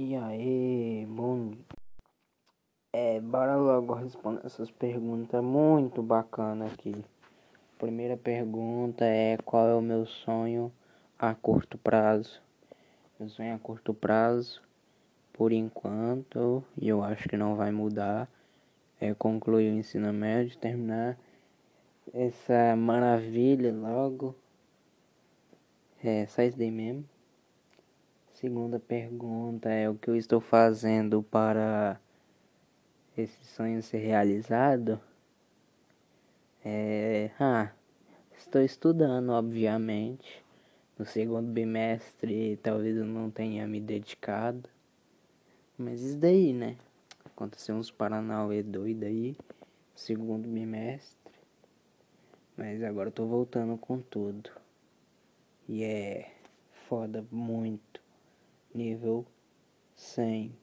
E aí, bom. É, bora logo responder essas perguntas muito bacana aqui. Primeira pergunta é qual é o meu sonho a curto prazo? Meu sonho a curto prazo, por enquanto, e eu acho que não vai mudar, é concluir o ensino médio, terminar essa maravilha logo. É, isso daí mesmo. Segunda pergunta é o que eu estou fazendo para esse sonho ser realizado? É, ah, estou estudando, obviamente. No segundo bimestre talvez eu não tenha me dedicado. Mas isso daí, né? Aconteceu uns Paranauê doido aí. Segundo bimestre. Mas agora eu tô voltando com tudo. E é foda muito nível 100.